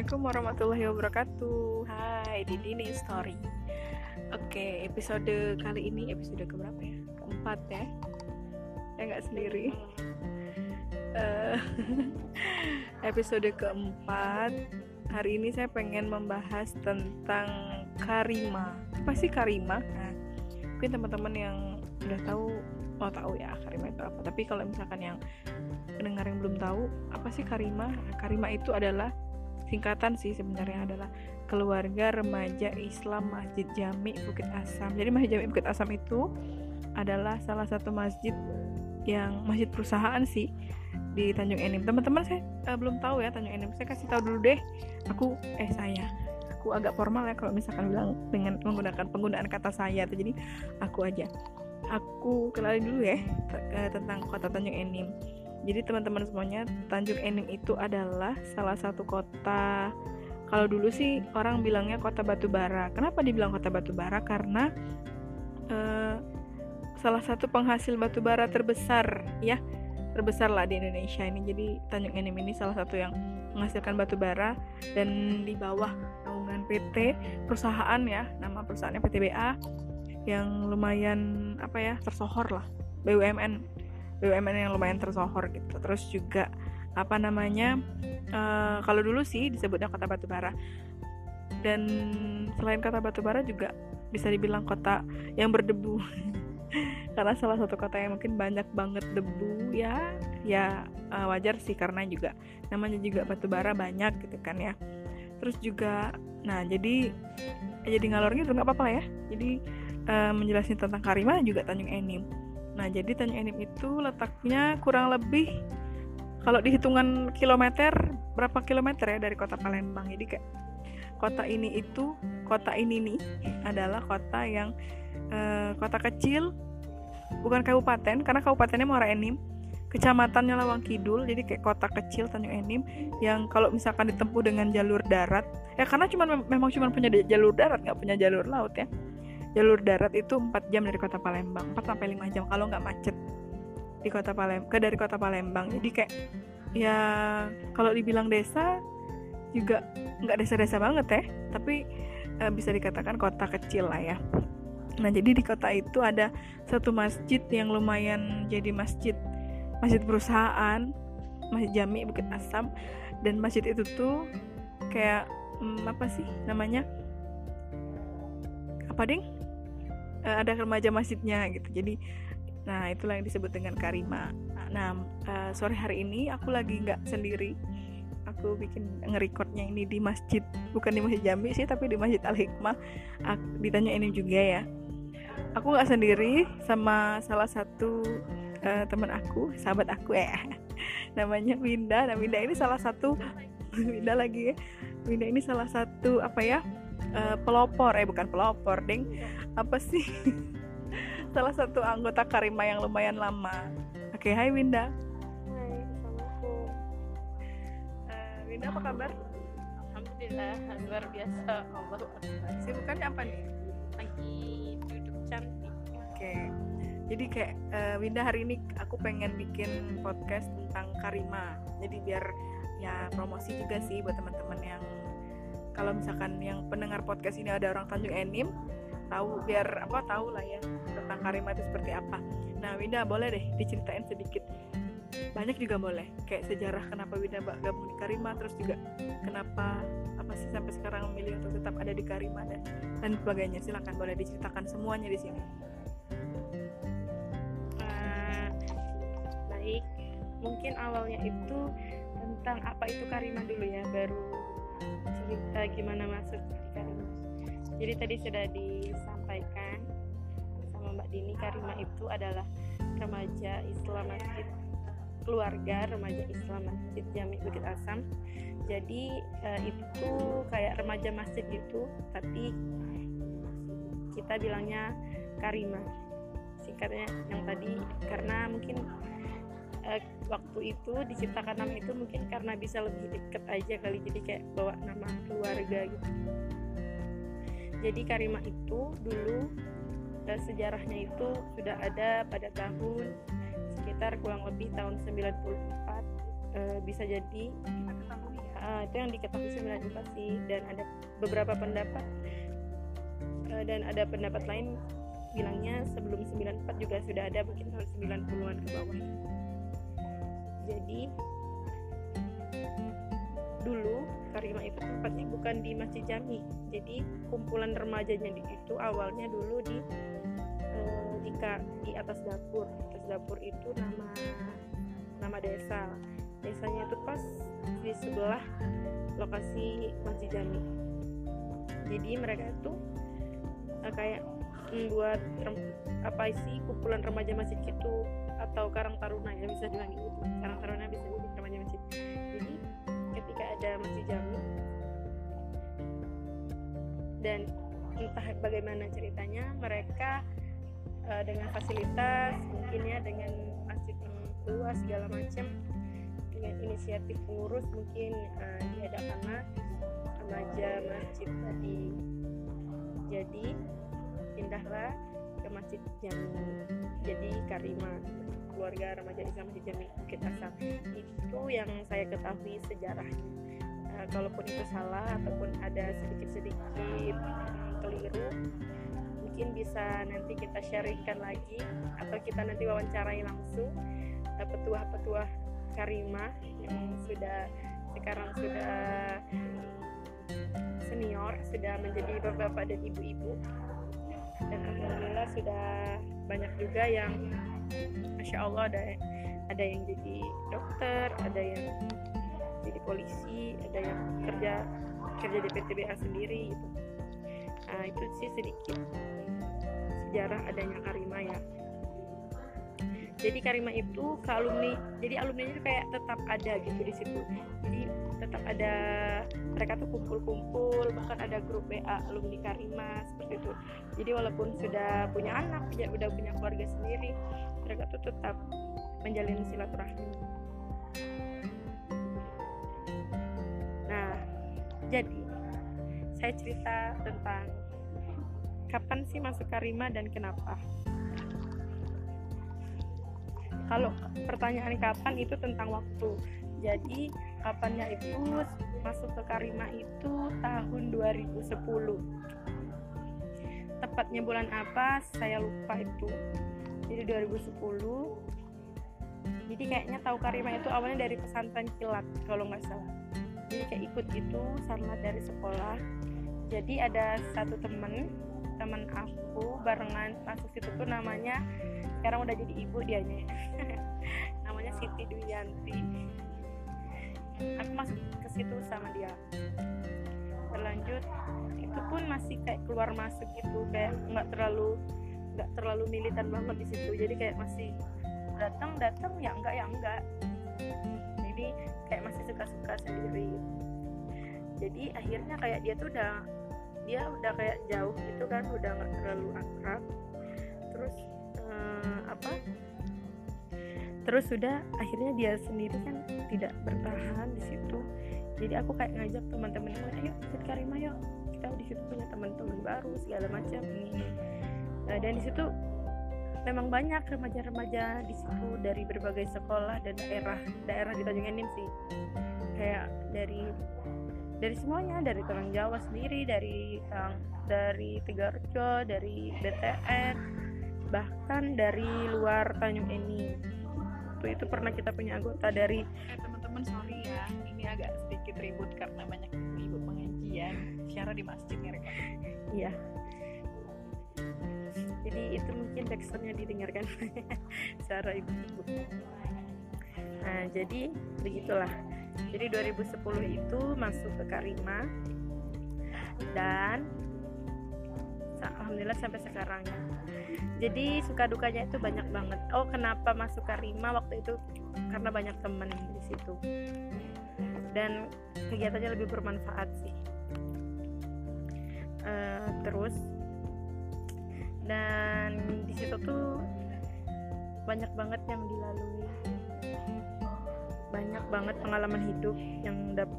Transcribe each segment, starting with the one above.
Assalamualaikum warahmatullahi wabarakatuh. Hai di Dini Story. Oke episode kali ini episode keberapa ya? Keempat ya? Ya nggak sendiri. Uh, Episode keempat. Hari ini saya pengen membahas tentang Karima. Apa sih Karima? Nah, mungkin teman-teman yang udah tahu mau tahu ya Karima itu apa. Tapi kalau misalkan yang pendengar yang belum tahu apa sih Karima? Nah, Karima itu adalah singkatan sih sebenarnya adalah keluarga remaja Islam Masjid Jami Bukit Asam. Jadi Masjid Jami Bukit Asam itu adalah salah satu masjid yang masjid perusahaan sih di Tanjung Enim. Teman-teman saya uh, belum tahu ya Tanjung Enim. Saya kasih tahu dulu deh. Aku eh saya aku agak formal ya kalau misalkan bilang dengan menggunakan penggunaan kata saya tuh jadi aku aja aku kenalin dulu ya eh, tentang kota Tanjung Enim jadi teman-teman semuanya, Tanjung Enim itu adalah salah satu kota kalau dulu sih orang bilangnya kota batu bara. Kenapa dibilang kota batu bara? Karena uh, salah satu penghasil batu bara terbesar ya, terbesar lah di Indonesia ini. Jadi Tanjung Enim ini salah satu yang menghasilkan batu bara dan di bawah naungan PT perusahaan ya, nama perusahaannya PTBA yang lumayan apa ya tersohor lah BUMN BUMN yang lumayan tersohor gitu. Terus juga apa namanya uh, kalau dulu sih disebutnya kota batubara. Dan selain kota batubara juga bisa dibilang kota yang berdebu. Karena salah satu kota yang mungkin banyak banget debu ya ya uh, wajar sih. Karena juga namanya juga batubara banyak gitu kan ya. Terus juga nah jadi jadi ngalor gitu nggak apa-apa ya. Jadi uh, menjelaskan tentang Karima juga Tanjung Enim Nah, jadi Tanjung Enim itu letaknya kurang lebih kalau dihitungan kilometer berapa kilometer ya dari kota Palembang. Jadi kayak kota ini itu kota ini nih adalah kota yang eh, kota kecil bukan kabupaten karena kabupatennya Muara Enim kecamatannya Lawang Kidul jadi kayak kota kecil Tanjung Enim yang kalau misalkan ditempuh dengan jalur darat ya karena cuma memang cuma punya jalur darat nggak punya jalur laut ya jalur darat itu 4 jam dari kota Palembang 4 sampai 5 jam kalau nggak macet di kota Palembang ke dari kota Palembang. Jadi kayak ya kalau dibilang desa juga nggak desa-desa banget ya tapi e, bisa dikatakan kota kecil lah ya. Nah jadi di kota itu ada satu masjid yang lumayan jadi masjid masjid perusahaan masjid Jami Bukit Asam dan masjid itu tuh kayak hmm, apa sih namanya? Apa ding uh, ada remaja masjidnya gitu. Jadi nah itulah yang disebut dengan karima. Nah uh, sore hari ini aku lagi nggak sendiri. Aku bikin ngerekodnya ini di masjid bukan di masjid Jambi sih tapi di masjid Al Hikmah. Ditanya ini juga ya. Aku nggak sendiri sama salah satu uh, teman aku sahabat aku ya namanya Winda. Nah Winda ini salah satu Winda lagi ya. Winda ini salah satu apa ya uh, pelopor eh bukan pelopor ding. Apa sih? Salah satu anggota Karima yang lumayan lama. Oke okay, hai Winda. Hai assalamualaikum. Uh, Winda apa kabar? Alhamdulillah luar biasa. Allah sibukannya apa nih? Lagi duduk cantik. Oke. Okay. jadi kayak uh, Winda hari ini aku pengen bikin podcast tentang Karima. Jadi biar ya promosi juga sih buat teman-teman yang kalau misalkan yang pendengar podcast ini ada orang Tanjung Enim tahu biar apa tahu lah ya tentang Karima itu seperti apa. Nah Winda boleh deh diceritain sedikit. Banyak juga boleh kayak sejarah kenapa Winda gabung di Karima terus juga kenapa apa sih sampai sekarang memilih untuk tetap ada di Karima dan dan sebagainya. Silakan boleh diceritakan semuanya di sini. Uh, baik. Mungkin awalnya itu tentang apa itu Karima dulu ya baru cerita gimana masuk di. Jadi tadi sudah disampaikan sama Mbak Dini Karimah itu adalah remaja Islam Masjid keluarga remaja Islam Masjid Jami Bukit Asam. Jadi uh, itu kayak remaja masjid gitu, tapi kita bilangnya Karimah. Singkatnya yang tadi karena mungkin uh, waktu itu diciptakan nama itu mungkin karena bisa lebih deket aja kali jadi kayak bawa nama keluarga gitu. Jadi Karima itu dulu uh, sejarahnya itu sudah ada pada tahun sekitar kurang lebih tahun 94 uh, bisa jadi uh, itu yang diketahui 94 sih. Dan ada beberapa pendapat uh, dan ada pendapat lain bilangnya sebelum 94 juga sudah ada mungkin tahun 90-an ke bawah jadi dulu Karima itu tempatnya bukan di Masjid Jami. Jadi kumpulan remajanya itu awalnya dulu di eh, di, di atas dapur. Atas dapur itu nama nama desa. Desanya itu pas di sebelah lokasi Masjid Jami. Jadi mereka itu eh, kayak membuat apa sih kumpulan remaja masjid itu atau karang taruna ya bisa bilang gitu. Karang taruna bisa jadi remaja masjid jadi ketika ada masjid jami dan entah bagaimana ceritanya mereka uh, dengan fasilitas mungkin ya dengan masjid yang luas segala macam dengan inisiatif pengurus mungkin uh, diadakanlah remaja masjid tadi. Jadi pindahlah ke masjid Jami jadi Karima keluarga remaja Islam Masjid Jami Bukit Asam. Itu yang saya ketahui sejarahnya. Uh, kalaupun itu salah ataupun ada sedikit-sedikit keliru mungkin bisa nanti kita sharingkan lagi atau kita nanti wawancarai langsung uh, petuah-petuah Karima yang sudah sekarang sudah senior sudah menjadi bapak-bapak dan ibu-ibu dan alhamdulillah sudah banyak juga yang masya Allah ada ada yang jadi dokter ada yang jadi polisi ada yang kerja kerja di PTBA sendiri gitu. Nah, itu sih sedikit sejarah adanya Karima ya. Jadi Karima itu ke alumni jadi alumni itu kayak tetap ada gitu di situ. Jadi tetap ada mereka tuh kumpul-kumpul bahkan ada grup BA alumni Karima seperti itu. Jadi walaupun sudah punya anak ya udah punya keluarga sendiri mereka tuh tetap menjalin silaturahmi. Nah jadi saya cerita tentang kapan sih masuk Karima dan kenapa. Kalau pertanyaan kapan itu tentang waktu. Jadi kapannya itu masuk ke Karima itu tahun 2010 tepatnya bulan apa? Saya lupa itu. Jadi 2010 jadi kayaknya tahu Karima itu awalnya dari pesantren kilat kalau nggak salah. Jadi kayak ikut itu sama dari sekolah. Jadi ada satu temen teman aku barengan masuk situ tuh namanya sekarang udah jadi ibu dianya. Namanya Siti Dwiyanti aku masuk ke situ sama dia. Berlanjut itu pun masih kayak keluar masuk gitu kayak nggak terlalu nggak terlalu militan banget di situ. Jadi kayak masih datang datang ya enggak ya enggak. Jadi kayak masih suka-suka sendiri. Jadi akhirnya kayak dia tuh udah dia udah kayak jauh gitu kan udah nggak terlalu akrab. Terus apa terus sudah akhirnya dia sendiri kan tidak bertahan di situ. Jadi aku kayak ngajak teman-teman yang ayo ikut Karima yuk. Kita di situ punya teman-teman baru segala macam. Ini nah, dan di situ memang banyak remaja-remaja di situ dari berbagai sekolah dan daerah daerah di Tanjung Enim sih. Kayak dari dari semuanya dari Tanah Jawa sendiri dari dari Tegarjo dari BTN bahkan dari luar Tanjung Eni itu itu pernah kita punya anggota dari eh, teman-teman sorry ya ini agak sedikit ribut karena banyak ibu pengajian. Secara di masjid mereka iya. Jadi itu mungkin backsoundnya didengarkan. Secara ibu-ibu nah jadi begitulah. Jadi 2010 itu masuk ke Karima. Dan alhamdulillah sampai sekarang ya. Jadi suka dukanya itu banyak banget. Oh kenapa masuk Karima waktu itu karena banyak temen di situ. Dan kegiatannya lebih bermanfaat sih. Uh, terus dan di situ tuh banyak banget yang dilalui. Banyak banget pengalaman hidup yang dap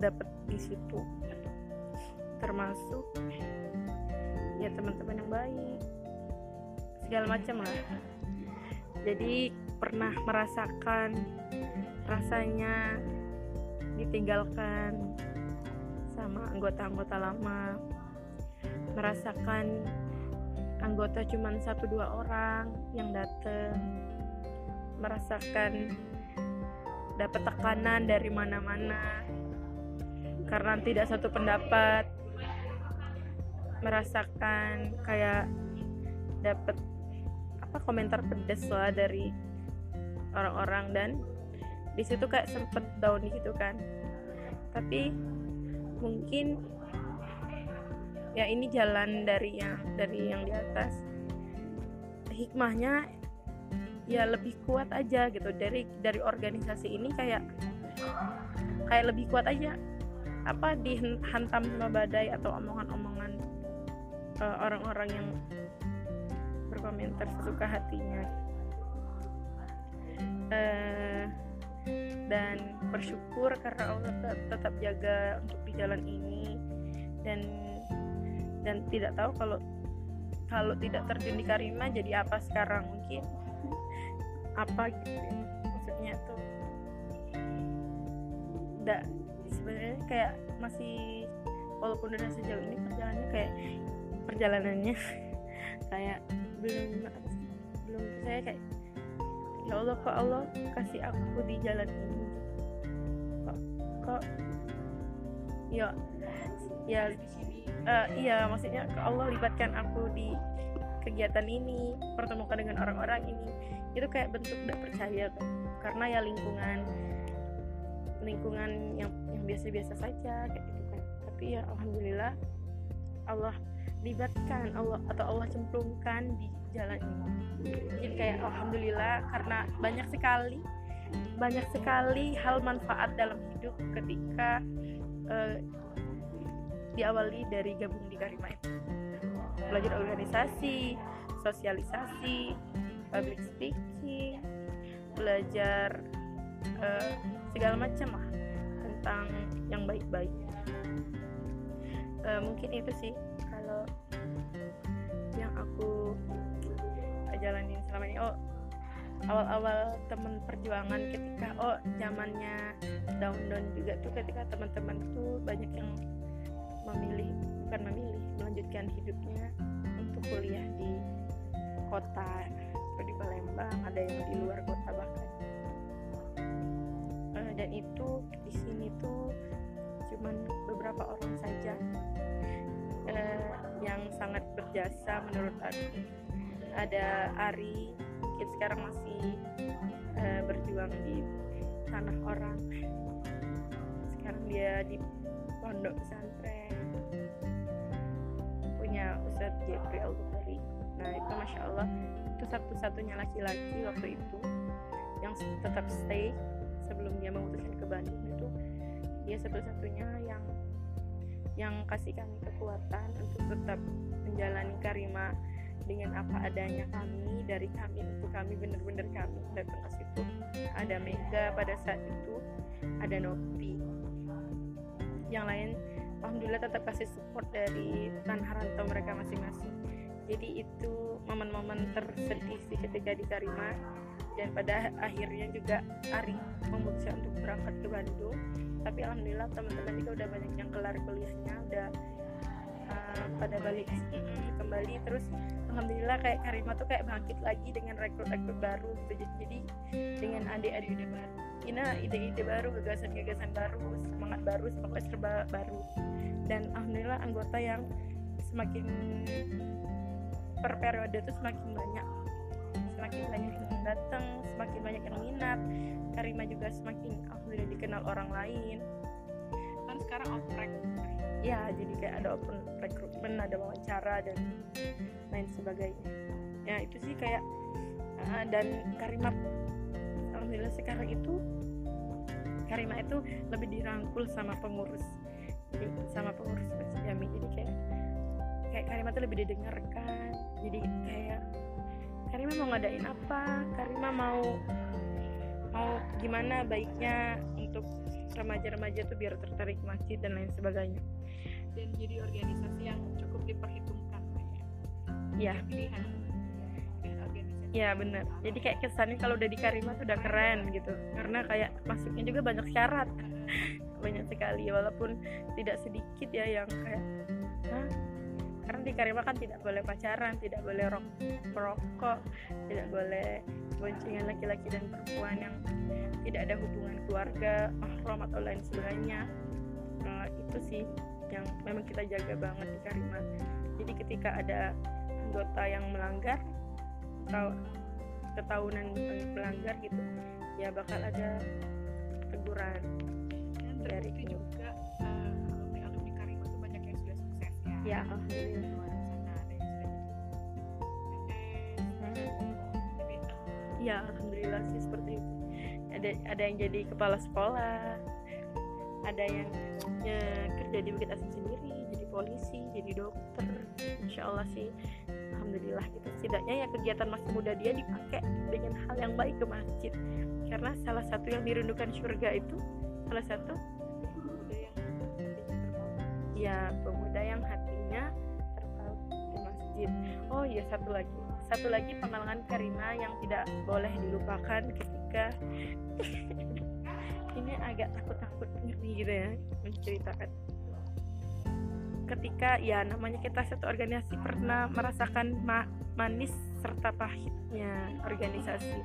dapat di situ. Termasuk ya teman-teman yang baik segala macam lah. Jadi pernah merasakan rasa rasanya ditinggalkan sama anggota-anggota lama merasakan anggota cuma satu dua orang yang datang merasakan dapat tekanan dari mana-mana karena tidak satu pendapat merasakan kayak dapat apa komentar pedes lah dari orang-orang. Dan di situ kayak sempet down gitu kan. Tapi mungkin ya ini jalan dari yang dari yang di atas. Hikmahnya ya lebih kuat aja gitu. Dari dari organisasi ini kayak kayak lebih kuat aja. Apa dihantam sama badai atau omongan-omongan uh, orang-orang yang berkomentar sesuka hatinya. Uh, dan bersyukur karena Allah tetap jaga untuk di jalan ini. Dan dan tidak tahu kalau kalau tidak terjun di Karima jadi apa sekarang? Mungkin apa gitu ya. maksudnya tuh. Tidak sebenarnya kayak masih walaupun udah sejauh ini perjalanannya kayak perjalanannya. Kayak belum belum saya kayak ya Allah kok Allah kasih aku di jalan ini? Kok kok ya ya uh, iya maksudnya ke Allah libatkan aku di kegiatan ini pertemukan dengan orang-orang ini. Itu kayak bentuk tidak percaya karena ya lingkungan lingkungan yang yang biasa-biasa saja kayak gitu kan. Tapi ya alhamdulillah Allah libatkan Allah atau Allah cemplungkan di jalan ini. Jadi kayak alhamdulillah karena banyak sekali banyak sekali hal manfaat dalam hidup ketika uh, diawali dari gabung di Karima itu. Belajar organisasi sosialisasi public speaking belajar uh, segala macam lah tentang yang baik-baik. Uh, mungkin itu sih aku jalanin selama ini. Oh awal-awal temen perjuangan ketika oh zamannya down down juga tuh ketika teman-teman tuh banyak yang memilih bukan memilih melanjutkan hidupnya untuk kuliah di kota atau di Palembang ada yang di luar kota bahkan. Uh, dan itu di sini tuh cuman beberapa orang saja uh, yang sangat berjasa menurut aku. Ada Ari mungkin sekarang masih uh, berjuang di tanah orang. Sekarang dia di pondok pesantren. Punya Ustadz Jeffrey Al nah itu masya Allah itu satu-satunya laki-laki waktu itu yang tetap stay sebelum dia memutuskan ke Bandung itu. Dia satu-satunya yang yang kasih kami kekuatan untuk tetap menjalani karima dengan apa adanya kami dari kami untuk kami benar-benar kami. Datang ke situ ada Mega pada saat itu ada Nopi yang lain alhamdulillah tetap kasih support dari tanah rantau mereka masing-masing. Jadi itu momen-momen tersedih sih ketika di Karima dan pada akhirnya juga Ari memutuskan untuk berangkat ke Bandung. Tapi alhamdulillah teman-teman juga udah banyak yang kelar kuliahnya udah uh, pada balik kembali. Terus alhamdulillah kayak Karima tuh kayak bangkit lagi dengan rekrut-rekrut baru gitu. Jadi dengan adik-adik udah baru ini ide-ide baru gagasan-gagasan baru semangat baru semangat serba baru. Dan alhamdulillah anggota yang semakin per periode itu semakin banyak semakin banyak yang datang semakin banyak yang minat Karima juga semakin alhamdulillah dikenal orang lain. Kan sekarang oprek ya jadi kayak ada open recruitment ada wawancara dan lain sebagainya. Ya itu sih kayak uh, dan Karima alhamdulillah sekarang itu Karima itu lebih dirangkul sama pengurus sama pengurus Jami. Jadi kayak kayak Karima tuh lebih didengarkan. Jadi kayak Karima mau ngadain apa Karima mau mau gimana baiknya untuk remaja-remaja tuh biar tertarik masjid dan lain sebagainya. Dan jadi organisasi yang cukup diperhitungkan ya. Pilihan. Organisasi ya bener. Jadi kayak kesannya kalau udah di Karima tuh udah keren gitu. Karena kayak masuknya juga banyak syarat. Banyak sekali walaupun tidak sedikit ya yang kayak Hah? Karena di Karima kan tidak boleh pacaran tidak boleh rok merokok tidak boleh boncengan laki-laki dan perempuan yang tidak ada hubungan keluarga mahram atau lain sebagainya. Nah, itu sih yang memang kita jaga banget di Karima. Jadi ketika ada anggota yang melanggar atau ketahunan melanggar gitu ya bakal ada teguran. Dan Dari terbukti itu. juga ya alhamdulillah. Ya alhamdulillah sih seperti itu. Ada ada yang jadi kepala sekolah ada yang ya, kerja di Bukit Asam sendiri jadi polisi jadi dokter insya Allah sih. Alhamdulillah gitu. Setidaknya ya kegiatan masih muda dia dipakai dengan hal yang baik ke masjid. Karena salah satu yang dirindukan surga itu salah satu ya pemuda yang di masjid oh iya satu lagi. Satu lagi pengalaman Karima yang tidak boleh dilupakan ketika ini agak takut-takut gitu ya menceritakan. Ketika ya namanya kita satu organisasi pernah merasakan ma- manis serta pahitnya organisasi.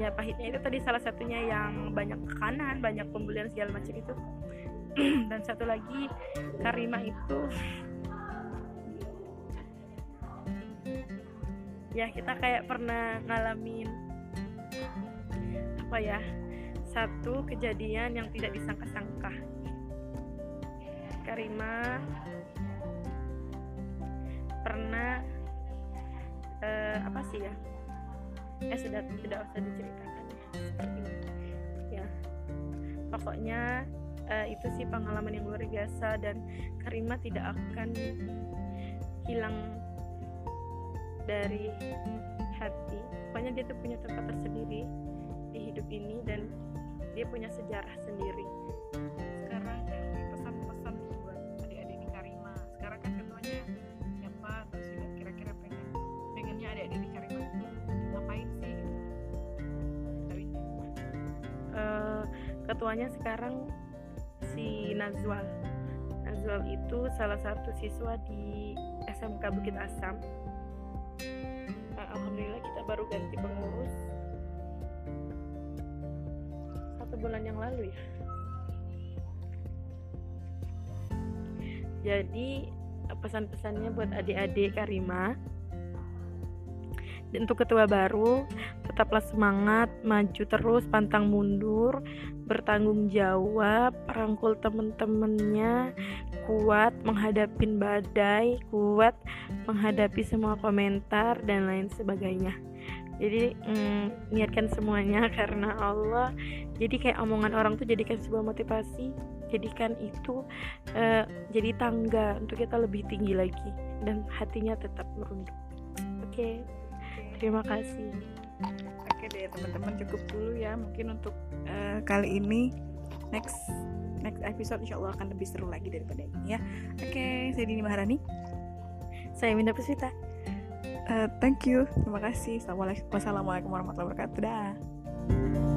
Ya pahitnya itu tadi salah satunya yang banyak tekanan banyak pembulian segala macam itu. Dan satu lagi Karima itu ya kita kayak pernah ngalamin apa ya satu kejadian yang tidak disangka-sangka. Karima pernah eh, apa sih ya eh sudah tidak usah diceritakan ya seperti itu ya pokoknya eh, itu sih pengalaman yang luar biasa dan Karima tidak akan hilang dari hati. Pokoknya dia tuh punya tempat tersendiri di hidup ini dan dia punya sejarah sendiri. Sekarang yang pesan-pesan buat adik-adik di Karima. Sekarang kan ketuanya siapa terus juga kira-kira pengen pengennya adik-adik di Karima itu ngapain sih? Tahu ini? Eh, ketuanya sekarang si Nazwal. Nazwal itu salah satu siswa di SMK Bukit Asam Alhamdulillah kita baru ganti pengurus. Satu bulan yang lalu ya. Jadi pesan-pesannya buat adik-adik Karima. Dan untuk ketua baru tetaplah semangat maju terus pantang mundur bertanggung jawab rangkul temen-temennya kuat menghadapi badai kuat menghadapi semua komentar dan lain sebagainya. Jadi mm, niatkan semuanya karena Allah. Jadi kayak omongan orang tuh jadikan sebuah motivasi jadikan itu eh, jadi tangga untuk kita lebih tinggi lagi dan hatinya tetap merunduk. Oke terima kasih. Oke deh teman-teman cukup dulu ya mungkin untuk eh, kali ini next next episode insya Allah akan lebih seru lagi daripada ini ya. Oke saya Dini Maharani. saya Minda Puswita Eh, thank you terima kasih. Assalamualaikum Wassalamualaikum warahmatullahi wabarakatuh. Dah.